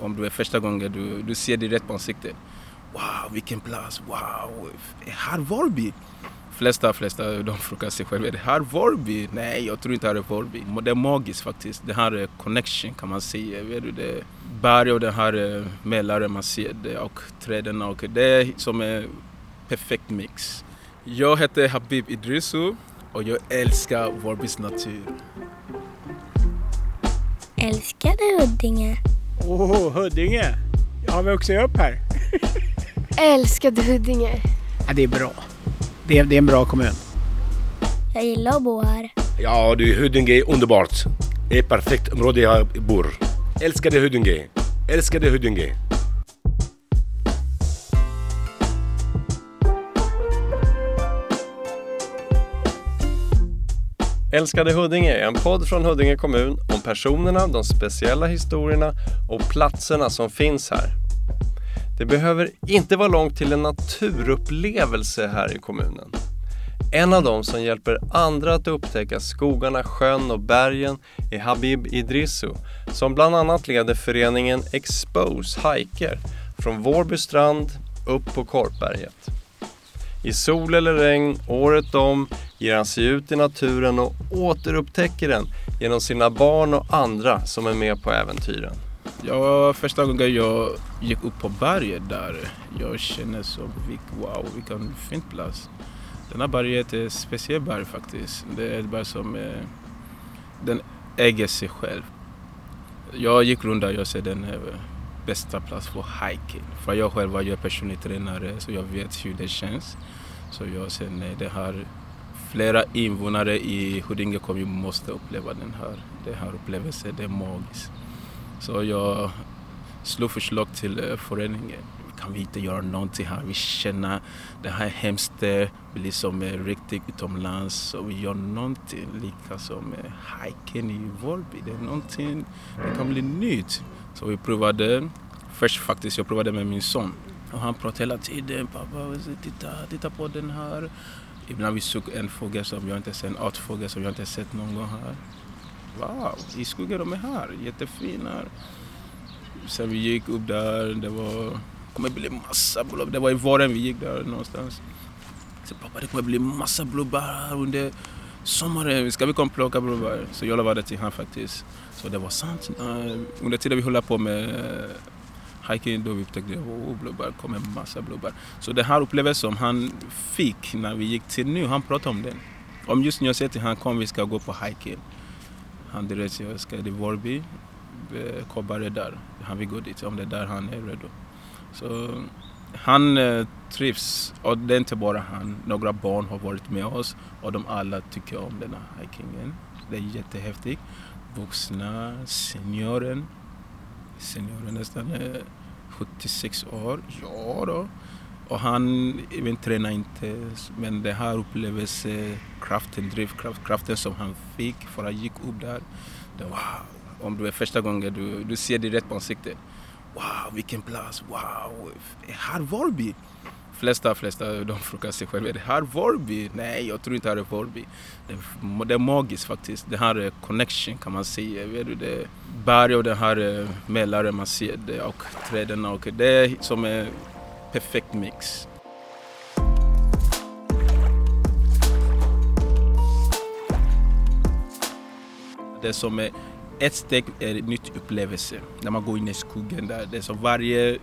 om du är första gången du, du ser det rätt på ansiktet. Wow, vilken plats! Wow! Är här Vårby? Flesta, flesta de frågar sig själva, är det här Vårby? Nej, jag tror inte det här är Vårby. Det är magiskt faktiskt. Det här är connection kan man säga. Vet du, det berg och den här eh, mälaren man ser det och träden och det är som en perfekt mix. Jag heter Habib Idrisu och jag älskar Vårbys natur. Älskar du Huddinge? Åh, oh, Huddinge! Jag har vuxit upp här. Älskar du Huddinge? Ja, det är bra. Det är, det är en bra kommun. Jag gillar att bo här. Ja, du, Huddinge är underbart. Det är ett perfekt område jag bor. Älskade Huddinge. Älskade Huddinge. Älskade Huddinge är en podd från Huddinge kommun om personerna, de speciella historierna och platserna som finns här. Det behöver inte vara långt till en naturupplevelse här i kommunen. En av dem som hjälper andra att upptäcka skogarna, sjön och bergen är Habib Idrisu som bland annat leder föreningen Expose Hiker från Vårby strand upp på Korpberget. I sol eller regn, året om, ger han sig ut i naturen och återupptäcker den genom sina barn och andra som är med på äventyren. Ja, första gången jag gick upp på berget där, jag kände så, wow, vilken fin plats. Den här berget är ett speciellt berg faktiskt. Det är ett berg som eh, den äger sig själv. Jag gick runt där och jag ser den eh, bästa plats för hiking. För jag själv jag är personlig tränare så jag vet hur det känns. Så jag säger nej, det här flera invånare i Huddinge kommun måste uppleva den här, den här upplevelsen. Det är magiskt. Så jag slog förslag till eh, föreningen. Kan vi inte göra någonting här? Vi känner det här är hemskt, vi liksom är riktigt utomlands. Så vi gör någonting lika som eh, hiken i Vårby. Det är någonting, det kan bli nytt. Så vi provade, först faktiskt, jag provade med min son. Och han pratade hela tiden, pappa titta, titta på den här. Ibland vi såg en fågel som jag inte sett, en artfågel som jag inte sett någon gång här. Wow, i skogen de är här, jättefina. Sen vi gick upp där, det var, kommer bli massa blåbär. Det var i våren vi gick där någonstans. Så pappa det kommer bli massa blåbär under sommaren, ska vi komma och plocka blåbär? Så jag lovade till honom faktiskt. Så det var sant. Eh, under tiden vi höll på med hiking då vi upptäckte att oh, blåbär, en massa blåbär. Så den här upplevelsen som han fick när vi gick till nu, han pratade om den. Om just nu jag säger till honom kom vi ska gå på hiking. Han direkt jag ska till Vårby, eh, Kobbar där. Han vill gå dit, om det är där han är redo. Så han eh, trivs och det är inte bara han. Några barn har varit med oss och de alla tycker om den här hikingen. Det är jättehäftigt. Vuxna, senioren. Senioren nästan eh, 76 år. Ja då. Och han även tränar inte, men det här upplevelsekraften, drivkraften som han fick för att gick upp där. Det var, om du är första gången du, du ser det rätt på ansiktet. Wow, vilken plats! Wow! Är här Vårby? Flesta, flesta de frågar sig själva, är det här Vårby? Nej, jag tror inte det här är Vårby. Det, det är magiskt faktiskt. Det här är connection kan man säga. Vet du, det berg och den här eh, mälaren man ser det och träden och det är som en perfekt mix. Det som är ett steg är en ny upplevelse. När man går in i skogen där. Det, är som varje,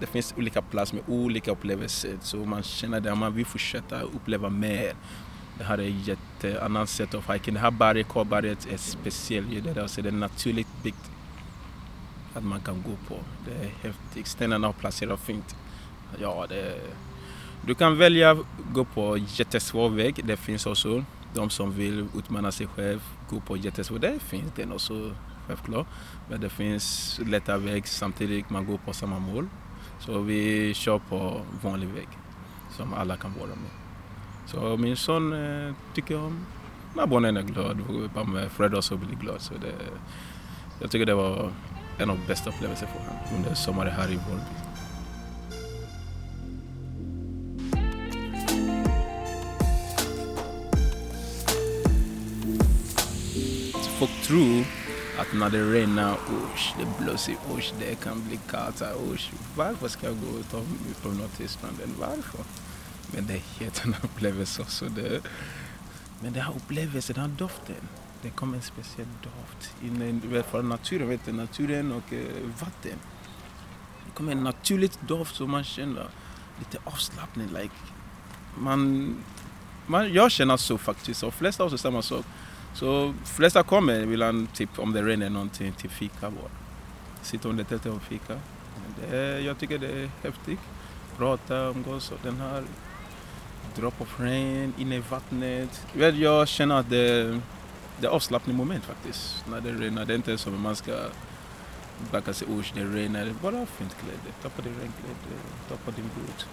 det finns olika platser med olika upplevelser. Så man känner att man vill fortsätta uppleva mer. Det här är ett annat sätt av hiking. Det här berget, Kåberget, är speciellt. Det, är, naturligt byggt att man kan gå på. Det är häftigt. Stenarna har placerat fint. Ja, det, du kan välja att gå på jättesvår väg. Det finns också de som vill utmana sig själv, gå på jättesvår. Det finns det också självklart. Men det finns lätta väg samtidigt man går på samma mål. Så vi kör på vanlig väg som alla kan vara med. Så min son eh, tycker om, när barnen är glada, Fred också blir glad. Så det, jag tycker det var en av de bästa upplevelserna för honom under sommaren här i Vårby. folk tror Att när det regnar, usch, det blåser, usch, det kan bli kallt. Usch, varför ska jag gå ut ta mig promenad till stranden? Varför? Men det är helt en upplevelse också. Det, men den här upplevelsen, den här doften, det kommer en speciell doft. Du vet, för naturen, vet du, naturen och eh, vatten. Det kommer en naturlig doft som man känner lite avslappning. Like, man, man, jag känner så faktiskt, och flesta också samma sak. Så flesta kommer ibland, typ om det regnar någonting, till fika bara. Sitta under tältet och fika. Det jag tycker det är häftigt. Prata, umgås och den här drop of rain, inne i vattnet. Jag känner att det, det är avslappning moment faktiskt. När det regnar. Det är inte som att man ska backa sig usch, det regnar. Bara fint kläder. Ta på dig regnkläder, ta på din boot.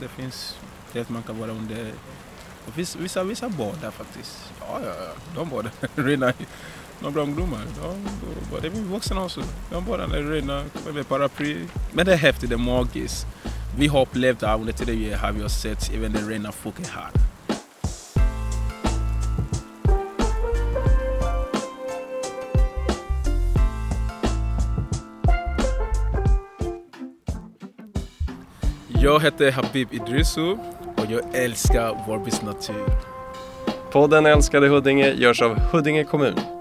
Det finns tält man kan vara under. Vissa, vissa badar faktiskt. Ja, ja, ja. De badar. Regnar. Några ungdomar, de badar. Det är vuxna också. De badar när det regnar, kommer med paraply. Men det är häftigt, det är magiskt. Vi har upplevt det här under tiden vi har vi har sett även det regnar fucking här. Jag heter Habib Idrisu och jag älskar Vårbys natur. Podden Älskade Huddinge görs av Huddinge kommun.